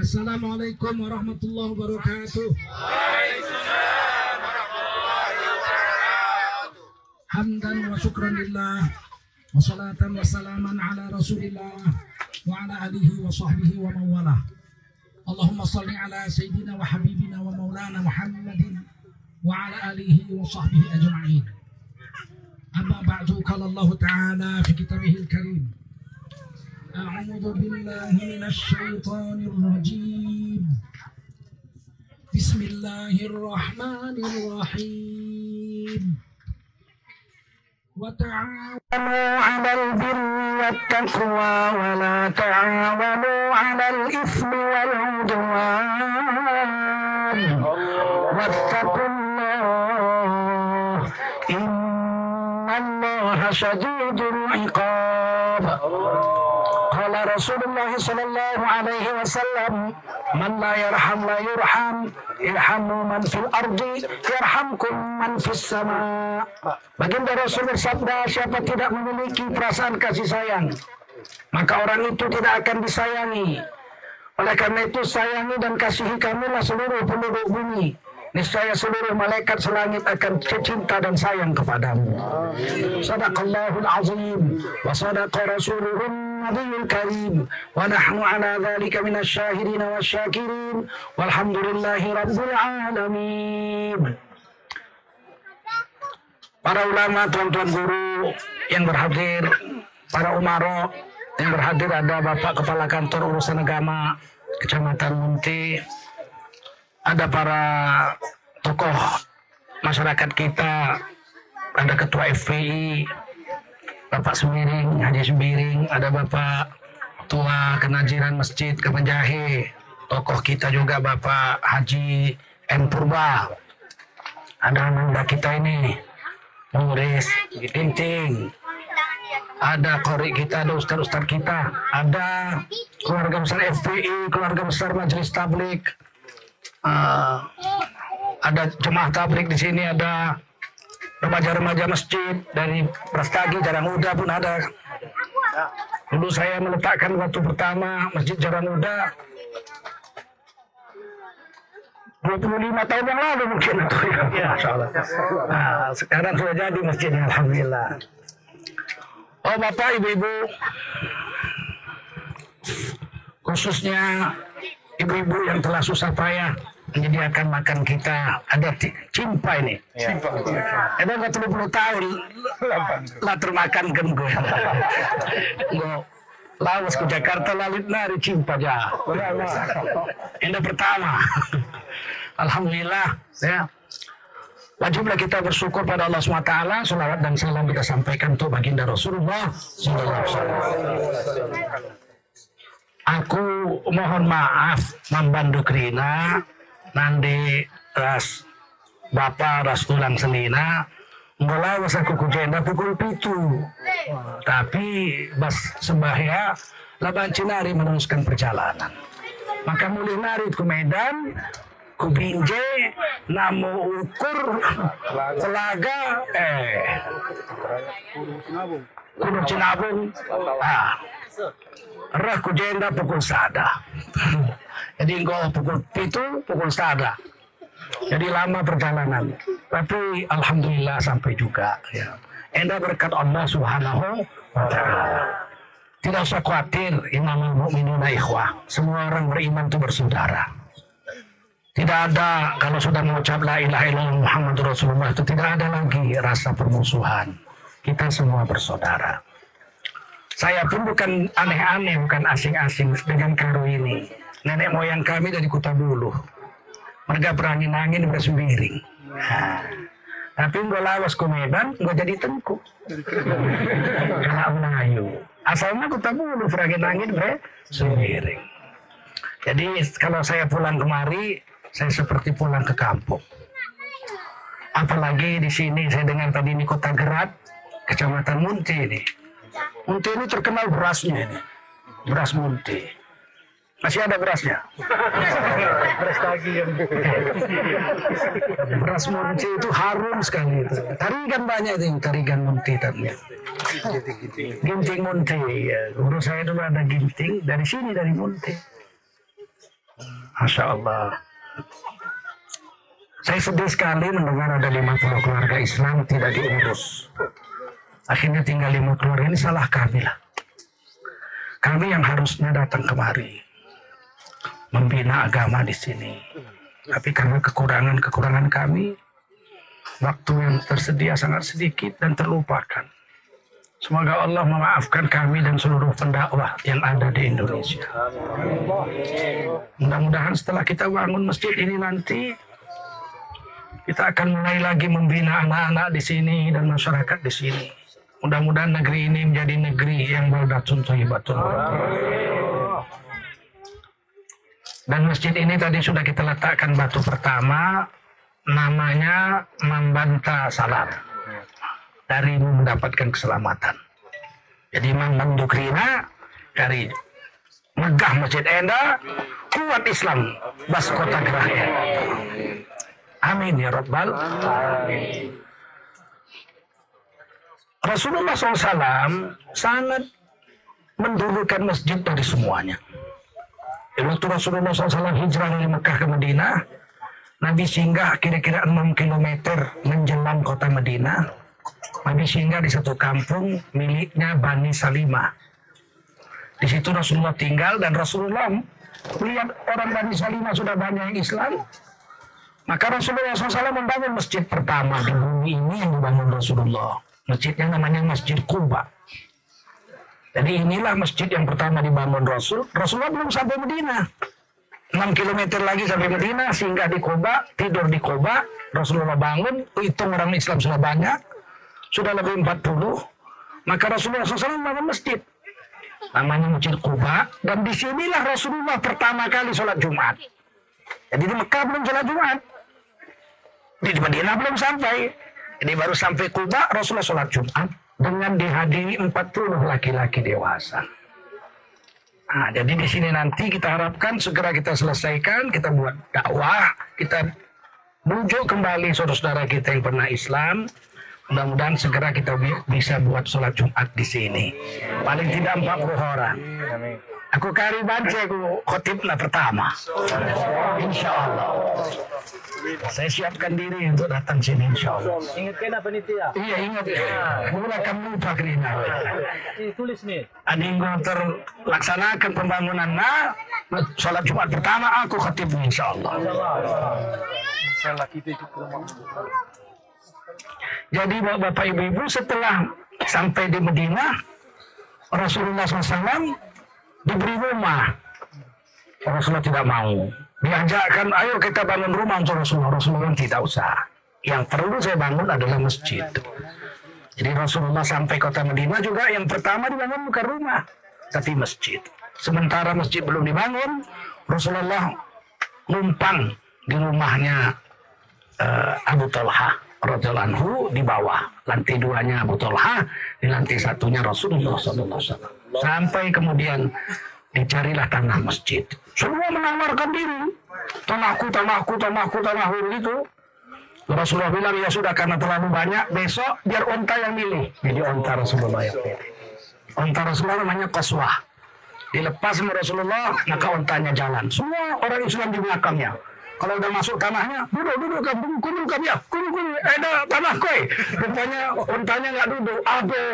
السلام عليكم ورحمة الله وبركاته. وعليكم السلام ورحمة الله وبركاته حمدا وشكرا لله وصلاة وسلاما على رسول الله وعلى آله وصحبه ومن والاه. اللهم صل على سيدنا وحبيبنا ومولانا محمد وعلى آله وصحبه أجمعين. أما بعد قال الله تعالى في كتابه الكريم أعوذ بالله من الشيطان الرجيم. بسم الله الرحمن الرحيم. وتعاونوا على البر والتقوى ولا تعاونوا على الإثم والعدوان. واتقوا الله إن الله شديد العقاب. قال رسول الله صلى الله عليه وسلم من لا يرحم لا يرحم irhamu man fil ardi yarhamkum man fis sama baginda Rasul bersabda siapa tidak memiliki perasaan kasih sayang maka orang itu tidak akan disayangi oleh karena itu sayangi dan kasihi kamilah seluruh penduduk bumi niscaya seluruh malaikat selangit akan cinta dan sayang kepadamu sadaqallahul azim wa sadaqa rasuluhum النبي الكريم ونحن على ذلك من الشاهدين والشاكرين والحمد لله رب العالمين Para ulama, tuan-tuan guru yang berhadir, para umaro yang berhadir ada Bapak Kepala Kantor Urusan Agama Kecamatan Munti, ada para tokoh masyarakat kita, ada Ketua FPI, Bapak Semiring, Haji Semiring, ada Bapak Tua Kenajiran Masjid Kemenjahe, tokoh kita juga Bapak Haji M. Purba, ada ananda kita ini, Muris, Tinting, ada kori kita, ada ustaz-ustaz kita, ada keluarga besar FPI, keluarga besar Majelis Tablik, uh, ada jemaah tablik di sini, ada remaja-remaja masjid dari Prastagi, Jarang Muda pun ada. Dulu saya meletakkan waktu pertama Masjid Jarang Muda 25 tahun yang lalu mungkin atau ya. ya nah, sekarang sudah jadi masjidnya Alhamdulillah. Oh Bapak Ibu-Ibu khususnya ibu-ibu yang telah susah payah menyediakan makan kita ada cimpa ini. Cimpa. Itu nggak puluh tahun lah termakan kan gue. Gue lawas ke Jakarta lalu nari cimpa aja. Ini pertama. Alhamdulillah ya. Wajiblah kita bersyukur pada Allah SWT, salawat dan salam kita sampaikan untuk baginda Rasulullah SAW. Aku mohon maaf membantu Krina nanti ras bapak ras tulang selina ngelawas aku kujenda pukul pitu. Tapi bas sembahya laban cinari meneruskan perjalanan. Maka mulai nari ke Medan ku binje namu ukur telaga eh kudu cinabung ah rah kujenda pukul sada. Jadi engkau pukul itu pukul sada. Jadi lama perjalanan. Tapi alhamdulillah sampai juga ya. Enda berkat Allah subhanahu wa ta'ala. Tidak usah khawatir innamal mu'minuna ikhwah. Semua orang beriman itu bersaudara. Tidak ada kalau sudah mengucap la ilaha illallah Muhammad Rasulullah itu tidak ada lagi rasa permusuhan. Kita semua bersaudara saya pun bukan aneh-aneh, bukan asing-asing dengan karo ini. Nenek moyang kami dari Kota Bulu. Mereka nangin bersemiring. Nah, tapi gue lawas ke Medan, gue jadi tengku. Karena Melayu. Asalnya Kota Bulu, berani nangin bersemiring. Jadi kalau saya pulang kemari, saya seperti pulang ke kampung. Apalagi di sini saya dengar tadi ini Kota Gerat, Kecamatan Munti ini Munti ini terkenal berasnya ini. Beras Munti. Masih ada berasnya? beras tagi yang Beras Munti itu harum sekali itu. Tarigan banyak itu, tarigan Munti tadinya. Ginting Munti, ya. Guru saya dulu ada ginting, dari sini dari Munti. Masya Allah. Saya sedih sekali mendengar ada 50 keluarga Islam tidak diurus. Akhirnya tinggal lima keluarga ini salah kami lah. Kami yang harusnya datang kemari membina agama di sini. Tapi karena kekurangan-kekurangan kami, waktu yang tersedia sangat sedikit dan terlupakan. Semoga Allah memaafkan kami dan seluruh pendakwah yang ada di Indonesia. Mudah-mudahan setelah kita bangun masjid ini nanti, kita akan mulai lagi membina anak-anak di sini dan masyarakat di sini. Mudah-mudahan negeri ini menjadi negeri yang baldatun thayyibatun. Dan masjid ini tadi sudah kita letakkan batu pertama, namanya Mambanta Salam dari mendapatkan keselamatan. Jadi Imam Mandukrina dari megah Masjid Enda, kuat Islam, bas kota gerahnya. Amin ya Rabbal Alamin. Rasulullah SAW sangat mendulukan masjid dari semuanya. Waktu Rasulullah SAW hijrah dari Mekah ke Madinah, Nabi singgah kira-kira 6 km menjelang kota Madinah. Nabi singgah di satu kampung miliknya Bani Salimah. Di situ Rasulullah tinggal dan Rasulullah melihat orang Bani Salimah sudah banyak yang Islam. Maka Rasulullah SAW membangun masjid pertama di bumi ini yang dibangun Rasulullah. Masjidnya namanya Masjid Kuba. Jadi inilah masjid yang pertama dibangun Rasul. Rasulullah belum sampai Medina. 6 km lagi sampai Medina, singgah di Kuba, tidur di Kuba. Rasulullah bangun, hitung orang Islam sudah banyak sudah lebih 40, maka Rasulullah SAW bangun masjid. Namanya Masjid Kuba, dan di sinilah Rasulullah pertama kali sholat Jumat. Jadi di Mekah belum sholat Jumat. Di Madinah belum sampai. Jadi baru sampai Kuba, Rasulullah sholat Jumat dengan dihadiri 40 laki-laki dewasa. Nah, jadi di sini nanti kita harapkan segera kita selesaikan, kita buat dakwah, kita bujuk kembali saudara-saudara kita yang pernah Islam, Mudah-mudahan segera kita bisa buat sholat Jumat di sini. Paling tidak 40 orang. Aku kari baca aku khotiblah pertama. Insya Allah. Saya siapkan diri untuk datang sini insya Allah. Ingat kena panitia? Iya ingat. Mula kamu lupa kerina. Tulis nih. Aninggo terlaksanakan pembangunan na sholat Jumat pertama aku khatib insya Allah. Insya Allah kita. Jadi Bapak Ibu-Ibu setelah sampai di Medina, Rasulullah SAW diberi rumah. Rasulullah tidak mau. Diajakkan, ayo kita bangun rumah untuk Rasulullah. Rasulullah tidak usah. Yang perlu saya bangun adalah masjid. Jadi Rasulullah sampai kota Medina juga yang pertama dibangun bukan rumah, tapi masjid. Sementara masjid belum dibangun, Rasulullah numpang di rumahnya uh, Abu Talha radhiyallahu di bawah. Lantai duanya Abu Talha di lantai satunya Rasulullah SAW sampai kemudian dicarilah tanah masjid. Semua menawarkan diri. Tanahku tanahku tanahku tanahku itu Rasulullah bilang ya sudah karena terlalu banyak besok biar onta yang milih. Jadi onta Rasulullah yang pilih onta Rasulullah namanya koswah dilepas sama Rasulullah maka ontanya jalan. Semua orang Islam di belakangnya kalau udah masuk tanahnya, duduk, duduk, kamu kudu kamu ya, kudu, kudu, ada tanah kue. Rupanya untanya nggak duduk, aduh,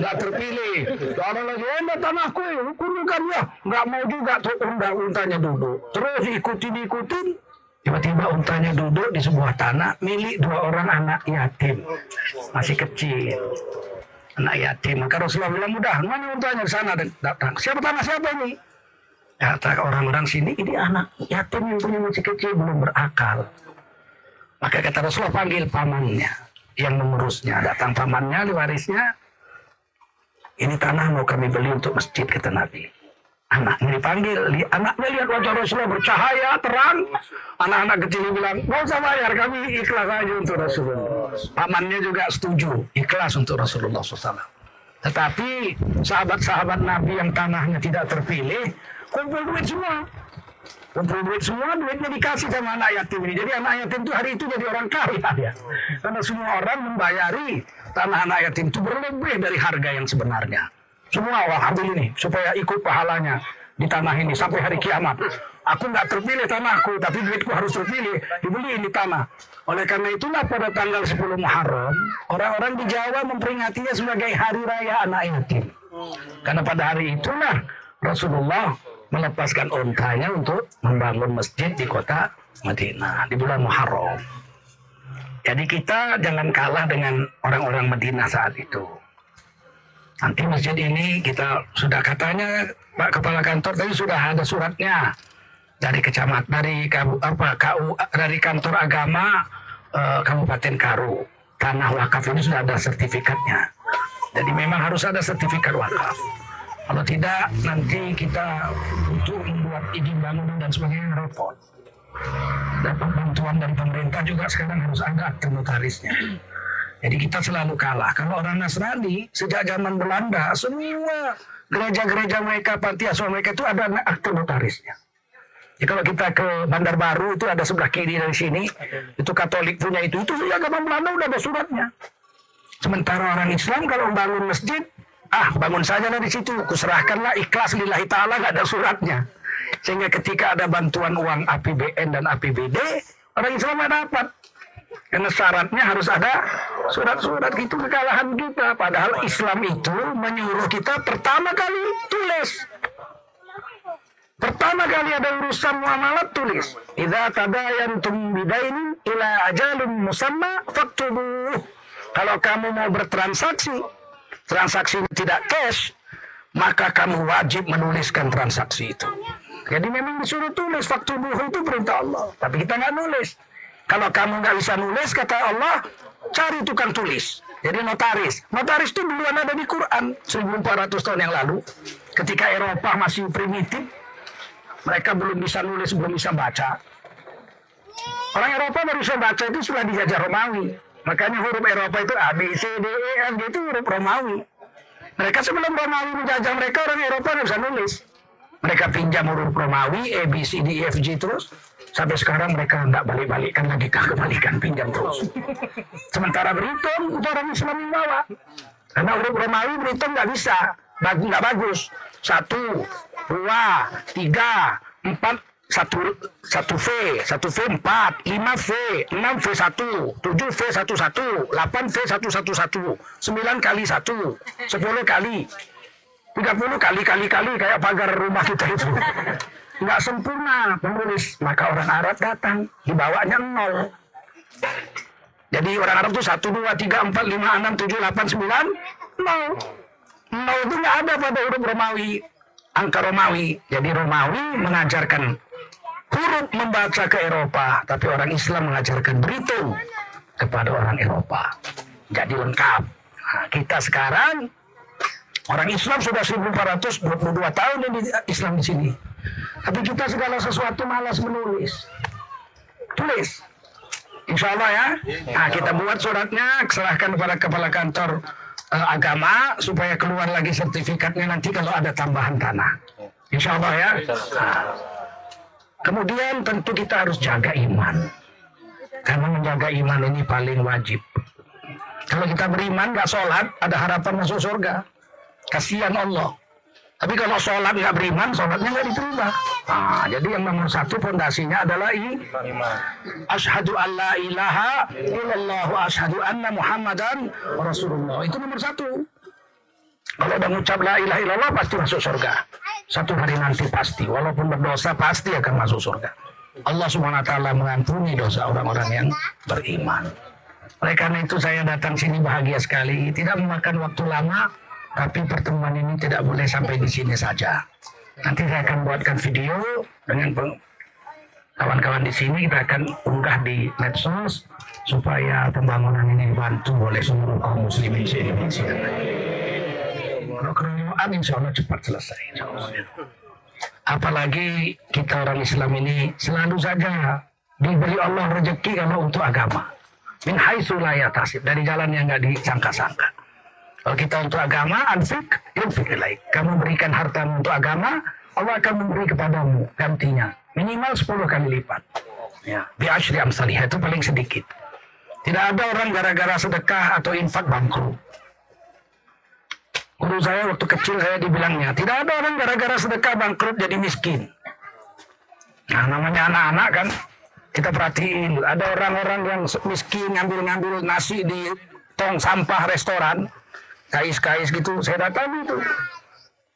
nggak terpilih. Ada lagi, ada tanah kue, kudu kamu ya, nggak mau juga tuh undang untanya duduk. Terus ikutin, ikutin, Tiba-tiba untanya duduk di sebuah tanah milik dua orang anak yatim. Masih kecil. Anak yatim. Maka Rasulullah bilang, mudah, mana untanya di sana datang. Siapa tanah siapa ini? Kata orang-orang sini, ini anak yatim yang punya masih kecil, belum berakal. Maka kata Rasulullah panggil pamannya, yang mengurusnya. Datang pamannya, warisnya. Ini tanah mau kami beli untuk masjid, kata Nabi. Anaknya dipanggil, anaknya lihat wajah Rasulullah bercahaya, terang. Anak-anak kecil bilang, gak usah bayar, kami ikhlas aja untuk Rasulullah. Pamannya juga setuju, ikhlas untuk Rasulullah SAW. Tetapi sahabat-sahabat Nabi yang tanahnya tidak terpilih, kumpul duit semua. Kumpul duit semua, duitnya dikasih sama anak yatim ini. Jadi anak yatim itu hari itu jadi orang kaya ya. Karena semua orang membayari tanah anak yatim itu berlebih dari harga yang sebenarnya. Semua wah ambil ini supaya ikut pahalanya di tanah ini sampai hari kiamat. Aku nggak terpilih tanahku, tapi duitku harus terpilih, dibeli ini tanah. Oleh karena itulah pada tanggal 10 Muharram, orang-orang di Jawa memperingatinya sebagai hari raya anak yatim. Karena pada hari itulah Rasulullah melepaskan ontanya untuk membangun masjid di kota Madinah di bulan Muharram. Jadi kita jangan kalah dengan orang-orang Madinah saat itu. Nanti masjid ini kita sudah katanya Pak Kepala Kantor tadi sudah ada suratnya dari kecamat dari apa KU dari kantor agama eh, Kabupaten Karu. Tanah wakaf ini sudah ada sertifikatnya. Jadi memang harus ada sertifikat wakaf. Kalau tidak nanti kita butuh membuat izin bangunan dan sebagainya repot. Dapat bantuan dari pemerintah juga sekarang harus ada notarisnya. Jadi kita selalu kalah. Kalau orang Nasrani sejak zaman Belanda semua gereja-gereja mereka, panti asuhan mereka itu ada akte notarisnya. Jadi kalau kita ke Bandar Baru itu ada sebelah kiri dari sini, itu Katolik punya itu, itu sejak zaman Belanda udah ada suratnya. Sementara orang Islam kalau membangun masjid, ah bangun saja dari situ, kuserahkanlah ikhlas lillahi ta'ala nggak ada suratnya. Sehingga ketika ada bantuan uang APBN dan APBD, orang Islam nggak dapat. Karena syaratnya harus ada surat-surat itu kekalahan kita. Padahal Islam itu menyuruh kita pertama kali tulis. Pertama kali ada urusan muamalat tulis. Idza tadayantum bidainin ila ajalin musamma faktubuh. Kalau kamu mau bertransaksi, transaksi tidak cash, maka kamu wajib menuliskan transaksi itu. Jadi memang disuruh tulis faktubuh itu perintah Allah. Tapi kita nggak nulis. Kalau kamu nggak bisa nulis, kata Allah, cari tukang tulis. Jadi notaris. Notaris itu duluan ada di Quran 1400 tahun yang lalu. Ketika Eropa masih primitif, mereka belum bisa nulis, belum bisa baca. Orang Eropa baru bisa baca itu setelah dijajah Romawi. Makanya huruf Eropa itu A, B, C, D, E, F, G itu huruf Romawi. Mereka sebelum Romawi menjajah mereka, orang Eropa nggak bisa nulis. Mereka pinjam huruf Romawi, A, B, C, D, E, F, G terus. Sampai sekarang mereka nggak balik-balikan lagi, kebalikan pinjam terus. Sementara berhitung, itu orang Islam yang bawa. Karena huruf Romawi berhitung nggak bisa, nggak bagus. Satu, dua, tiga, empat, satu, satu V, satu V empat, lima V, enam V satu, tujuh V satu satu, delapan V satu satu satu, sembilan kali satu, sepuluh kali, tiga puluh kali kali kali kayak pagar rumah kita itu. Nggak sempurna penulis, maka orang Arab datang, dibawanya nol. Jadi orang Arab itu satu, dua, tiga, empat, lima, enam, tujuh, delapan, sembilan, nol. Nol itu nggak ada pada huruf Romawi, angka Romawi. Jadi Romawi mengajarkan huruf membaca ke Eropa, tapi orang Islam mengajarkan berhitung kepada orang Eropa. Jadi lengkap. Nah, kita sekarang orang Islam sudah 1422 tahun ini Islam di sini. Tapi kita segala sesuatu malas menulis. Tulis. Insya Allah ya. Nah, kita buat suratnya, serahkan kepada kepala kantor agama supaya keluar lagi sertifikatnya nanti kalau ada tambahan tanah. Insya Allah ya. Nah, kemudian tentu kita harus jaga iman. Karena menjaga iman ini paling wajib. Kalau kita beriman nggak sholat, ada harapan masuk surga. Kasihan Allah. Tapi kalau sholat nggak beriman, sholatnya nggak diterima. Nah, jadi yang nomor satu fondasinya adalah i Ashadu an la ilaha illallah wa ashadu anna muhammadan rasulullah. Itu nomor satu. Kalau udah ngucap la ilaha illallah pasti masuk surga. Satu hari nanti pasti. Walaupun berdosa pasti akan masuk surga. Allah ta'ala mengampuni dosa orang-orang yang beriman. Oleh karena itu saya datang sini bahagia sekali. Tidak memakan waktu lama. Tapi pertemuan ini tidak boleh sampai di sini saja. Nanti saya akan buatkan video dengan kawan-kawan di sini kita akan unggah di medsos supaya pembangunan ini dibantu oleh seluruh kaum muslimin di Indonesia. Kalau insya Allah cepat selesai. Apalagi kita orang Islam ini selalu saja diberi Allah rezeki kalau untuk agama. Min haitsu la yahtasib, dari jalan yang nggak disangka-sangka. Kalau kita untuk agama, anfik, yunfik ilaik. Kamu berikan harta untuk agama, Allah akan memberi kepadamu gantinya. Minimal 10 kali lipat. Ya, bi asyri amsalih itu paling sedikit. Tidak ada orang gara-gara sedekah atau infak bangkrut. Guru saya waktu kecil saya dibilangnya, tidak ada orang gara-gara sedekah bangkrut jadi miskin. Nah, namanya anak-anak kan kita perhatiin ada orang-orang yang miskin ngambil-ngambil nasi di tong sampah restoran kais-kais gitu saya datang itu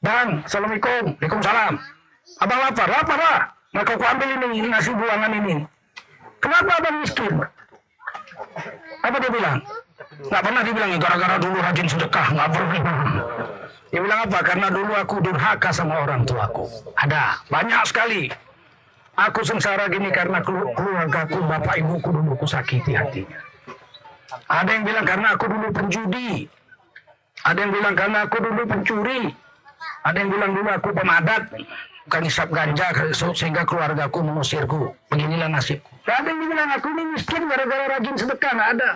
bang assalamualaikum. Waalaikumsalam. Abang lapar? Lapar lah maka aku ambil ini nasi buangan ini. Kenapa abang miskin? Apa dia bilang? Nggak pernah dibilang gara-gara dulu rajin sedekah nggak pernah. Dia bilang apa? Karena dulu aku durhaka sama orang tuaku. Ada. Banyak sekali. Aku sengsara gini karena kelu- keluargaku, bapak ibuku dulu kusakiti hatinya. Ada yang bilang karena aku dulu penjudi. Ada yang bilang karena aku dulu pencuri. Ada yang bilang dulu aku pemadat. Bukan isap ganja sehingga keluargaku mengusirku. Beginilah nasibku. Ada yang bilang aku ini miskin gara-gara rajin sedekah. Nggak ada.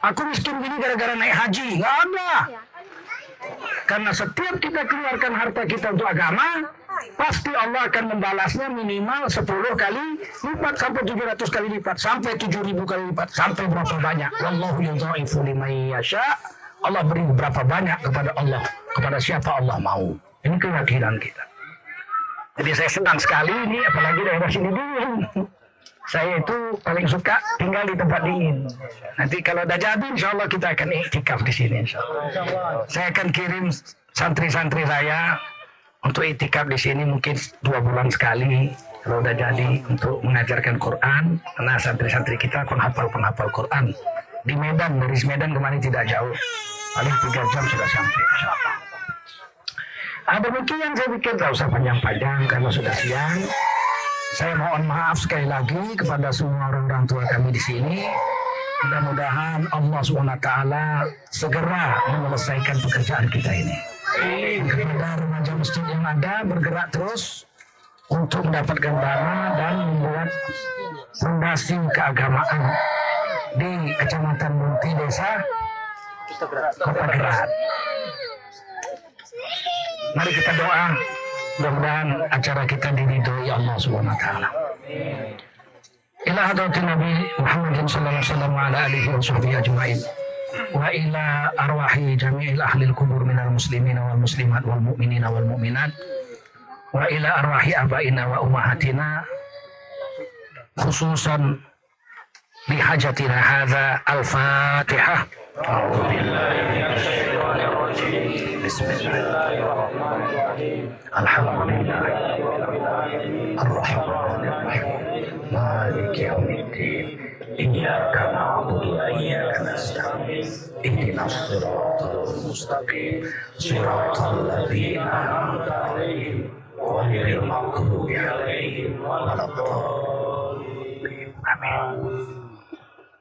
Aku miskin gini gara-gara naik haji. Nggak ada. Karena setiap kita keluarkan harta kita untuk agama, pasti Allah akan membalasnya minimal 10 kali lipat sampai 700 kali lipat sampai 7000 kali lipat sampai berapa banyak wallahu yudhaifu liman yasha Allah beri berapa banyak kepada Allah kepada siapa Allah mau. Ini keyakinan kita. Jadi saya senang sekali ini apalagi daerah sini dingin saya itu paling suka tinggal di tempat dingin. Nanti kalau udah jadi insya Allah kita akan iktikaf di sini insya Allah saya akan kirim santri-santri saya untuk itikaf di sini mungkin dua bulan sekali. Kalau udah jadi untuk mengajarkan Quran. Karena santri-santri kita penghafal penghafal Quran di Medan dari Medan kemarin tidak jauh paling tiga jam sudah sampai. Ada demikian saya pikir tak usah panjang-panjang karena sudah siang. Saya mohon maaf sekali lagi kepada semua orang-orang tua kami di sini. Mudah-mudahan Allah SWT segera menyelesaikan pekerjaan kita ini kepada remaja masjid yang ada bergerak terus untuk mendapatkan dana dan membuat fondasi keagamaan di Kecamatan Munti Desa Kota Gerak. Mari kita doa mudah-mudahan acara kita diridhoi Allah Subhanahu wa taala. Ila hadratin Nabi Muhammad sallallahu alaihi wasallam wa ala alihi wa sahbihi ajmain wa ila arwahi jami'il ahli Al Kubur minal muslimin wal muslimat wal Mu'minin wal mu'minat wa ila arwahi abaina wa ummahatina khususan بحاجتنا هذا الفاتحة. أعوذ بالله من الشيطان الرجيم. بسم الله الرحمن الرحيم. الحمد لله الرحمن الرحيم. مالك يوم الدين. إياك نعبد وإياك نستعين. اهدنا الصراط المستقيم. صراط الذين أنعمت عليهم غير المغضوب عليهم ولا الضالين. آمين.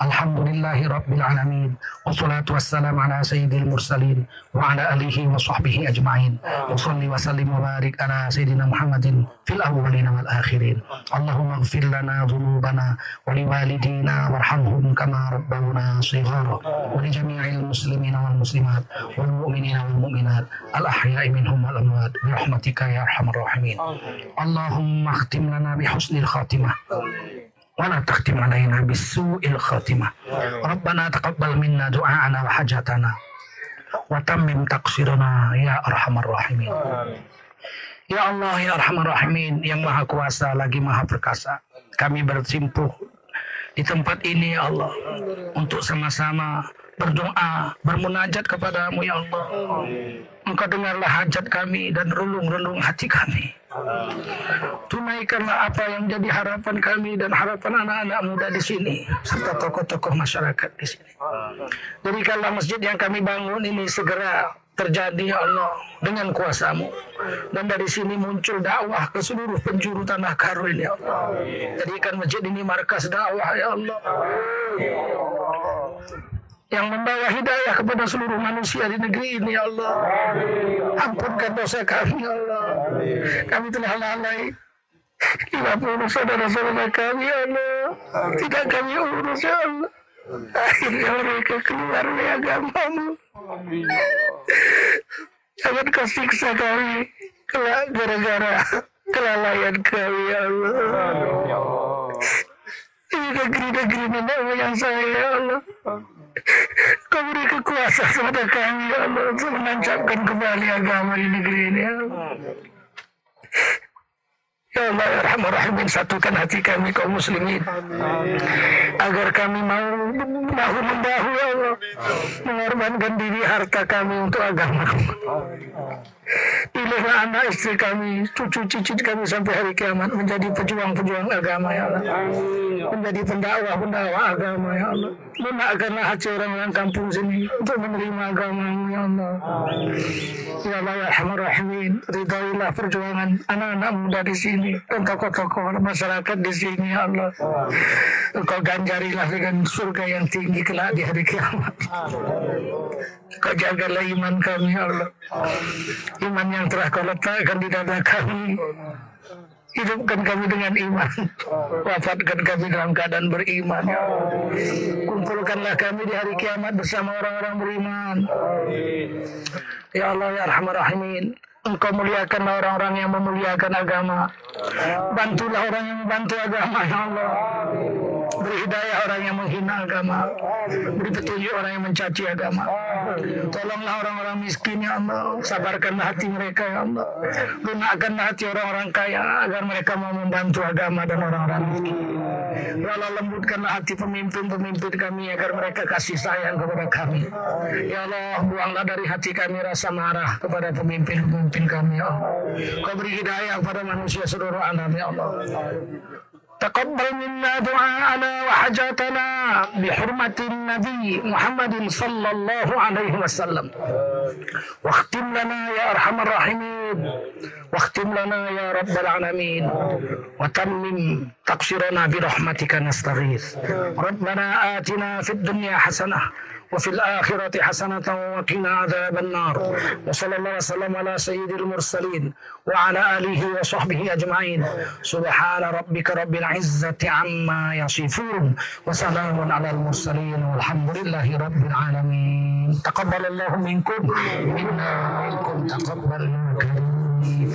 الحمد لله رب العالمين والصلاة والسلام على سيد المرسلين وعلى آله وصحبه أجمعين. وصلي وسلم وبارك على سيدنا محمد في الأولين والآخرين. اللهم اغفر لنا ذنوبنا ولوالدينا وارحمهم كما ربونا صغارا. ولجميع المسلمين والمسلمات والمؤمنين والمؤمنات الأحياء منهم والأموات برحمتك يا أرحم الراحمين. اللهم اختم لنا بحسن الخاتمة. ولا تختم علينا بالسوء الخاتمة ربنا تقبل منا دعاءنا وحاجاتنا وتمم تقصيرنا يا أرحم الراحمين Ya Allah ya Arhamar Rahimin yang Maha Kuasa lagi Maha Perkasa. Kami bersimpuh di tempat ini ya Allah untuk sama-sama berdoa, bermunajat kepadamu ya Allah. Engkau dengarlah hajat kami dan relung-relung hati kami. Tunaikanlah apa yang jadi harapan kami dan harapan anak-anak muda di sini serta tokoh-tokoh masyarakat di sini. Jadikanlah masjid yang kami bangun ini segera terjadi ya Allah dengan kuasamu. Dan dari sini muncul dakwah ke seluruh penjuru tanah karo ini ya Allah. Jadikan masjid ini markas dakwah ya Allah. Yang membawa hidayah kepada seluruh manusia di negeri ini ya Allah. Ampunkan dosa kami ya Allah. Kami telah lalai 50 saudara-saudara kami ya Allah. Tidak kami urus ya Allah akhirnya mereka keluar dari agamamu Jangan kau siksa kami gara-gara kelalaian kami ya Allah. Ini negeri-negeri nenek moyang saya ya Allah. Kau beri kekuasaan kepada kami ya Allah untuk menancapkan kembali agama di negeri ini ya Allah. Ya Allah ya Rahman Rahimin satukan hati kami kaum muslimin. Agar kami mau bahu membahu ya Allah. Mengorbankan diri harta kami untuk agama Pilihlah anak istri kami, cucu cicit kami sampai hari kiamat menjadi pejuang-pejuang agama ya Allah. Menjadi pendakwah-pendakwah agama ya Allah. Lunakkanlah hati orang-orang kampung sini untuk menerima agama ya Allah. Ya Allah ya Rahman Rahimin, ridailah perjuangan anak-anak muda di sini dan tokoh-tokoh masyarakat di sini ya Allah. Engkau ganjarilah dengan surga yang tinggi kelak di hari kiamat. Kau jagalah iman kami ya Allah. Iman yang telah kau letakkan di dada kami. Hidupkan kami dengan iman. Wafatkan kami dalam keadaan beriman. Kumpulkanlah kami di hari kiamat bersama orang-orang beriman. Ya Allah ya Rahman Rahimin. Engkau muliakan orang-orang yang memuliakan agama. Bantulah orang yang membantu agama ya Allah. Beri hidayah orang yang menghina agama. Beri petunjuk orang yang mencaci agama. Tolonglah orang-orang miskin ya Allah. Sabarkanlah hati mereka ya Allah. Lunakkanlah hati orang-orang kaya agar mereka mau membantu agama dan orang-orang miskin. Allah lembutkanlah hati pemimpin-pemimpin kami agar mereka kasih sayang kepada kami. Ya Allah buanglah dari hati kami rasa marah kepada pemimpin-pemimpin kami ya Allah. Kau beri hidayah kepada manusia seluruh alam ya Allah. تقبل منا دعاءنا وحاجاتنا بحرمة النبي محمد صلى الله عليه وسلم. واختم لنا يا أرحم الراحمين. واختم لنا يا رب العالمين. وتمم تقصيرنا برحمتك نستغيث. ربنا آتنا في الدنيا حسنة وفي الآخرة حسنة وقنا عذاب النار. وصلى الله وسلم على سيد المرسلين وعلى آله وصحبه أجمعين. سبحان ربك رب العزة عما يصفون. وسلام على المرسلين والحمد لله رب العالمين. تقبل الله منكم. منا ومنكم تقبلنا كريم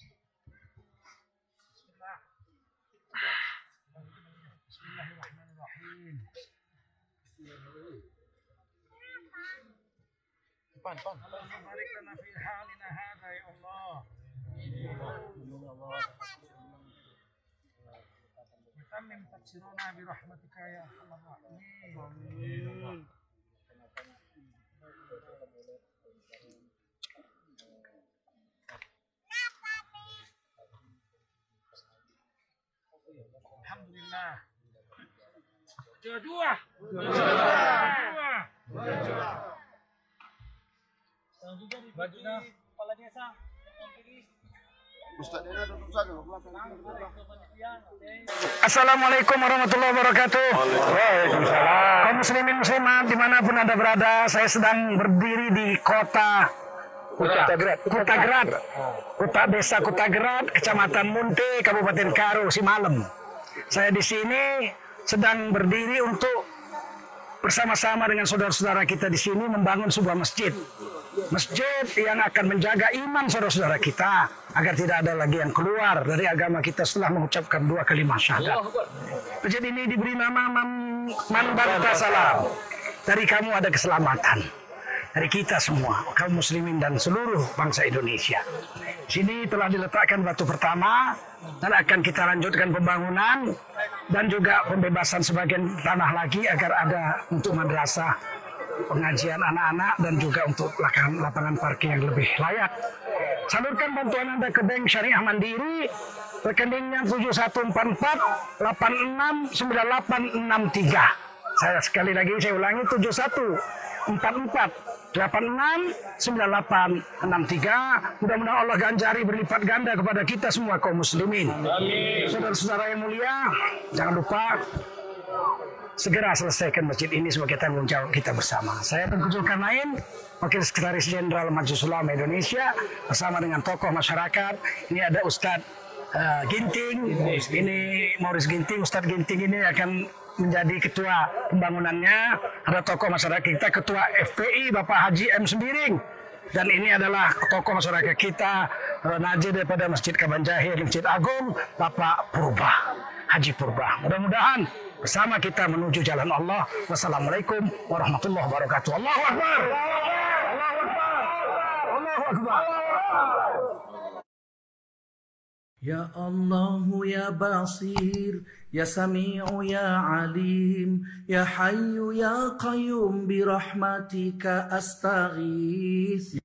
pan. Barik lana fi halina hada ya Allah. Tammim taksiruna bi rahmatika ya arhamar rahimin. Alhamdulillah. Bajunya kepala desa yang kiri. Assalamualaikum warahmatullahi wabarakatuh. Kaum muslimin muslimat di mana pun anda berada, saya sedang berdiri di kota Kutagrad, Kutagrad, kota desa Kutagrad, kecamatan Munte, Kabupaten Karo, Simalem. Saya di sini sedang berdiri untuk bersama-sama dengan saudara-saudara kita di sini membangun sebuah masjid. Masjid yang akan menjaga iman saudara-saudara kita agar tidak ada lagi yang keluar dari agama kita setelah mengucapkan dua kalimat syahadat. Masjid ini diberi nama Man- Manbanta Salam. Dari kamu ada keselamatan. Dari kita semua, kaum muslimin dan seluruh bangsa Indonesia. Sini telah diletakkan batu pertama dan akan kita lanjutkan pembangunan dan juga pembebasan sebagian tanah lagi agar ada untuk madrasah pengajian anak-anak dan juga untuk lapangan, lapangan parkir yang lebih layak. Salurkan bantuan Anda ke Bank Syariah Mandiri, rekeningnya 7144 869863. Saya sekali lagi saya ulangi 71 44 86 98 63 mudah-mudahan Allah ganjari berlipat ganda kepada kita semua kaum muslimin. Saudara-saudara yang mulia, jangan lupa segera selesaikan masjid ini sebagai tanggung jawab kita bersama. Saya Tengku Zulkarnain, Wakil Sekretaris Jenderal Majelis Ulama Indonesia, bersama dengan tokoh masyarakat. Ini ada Ustadz uh, Ginting, ini Morris Ginting. Ustadz Ginting ini akan menjadi ketua pembangunannya. Ada tokoh masyarakat kita, ketua FPI Bapak Haji M. Sembiring. Dan ini adalah tokoh masyarakat kita, uh, Najib daripada Masjid Kaban Jahir, Masjid Agung, Bapak Purba, Haji Purba. Mudah-mudahan bersama kita menuju jalan Allah. Wassalamualaikum warahmatullahi wabarakatuh. Allahu Akbar. Allahu Akbar. Allahu Akbar. يا الله يا بصير يا سميع يا عليم يا حي يا قيوم برحمتك استغيث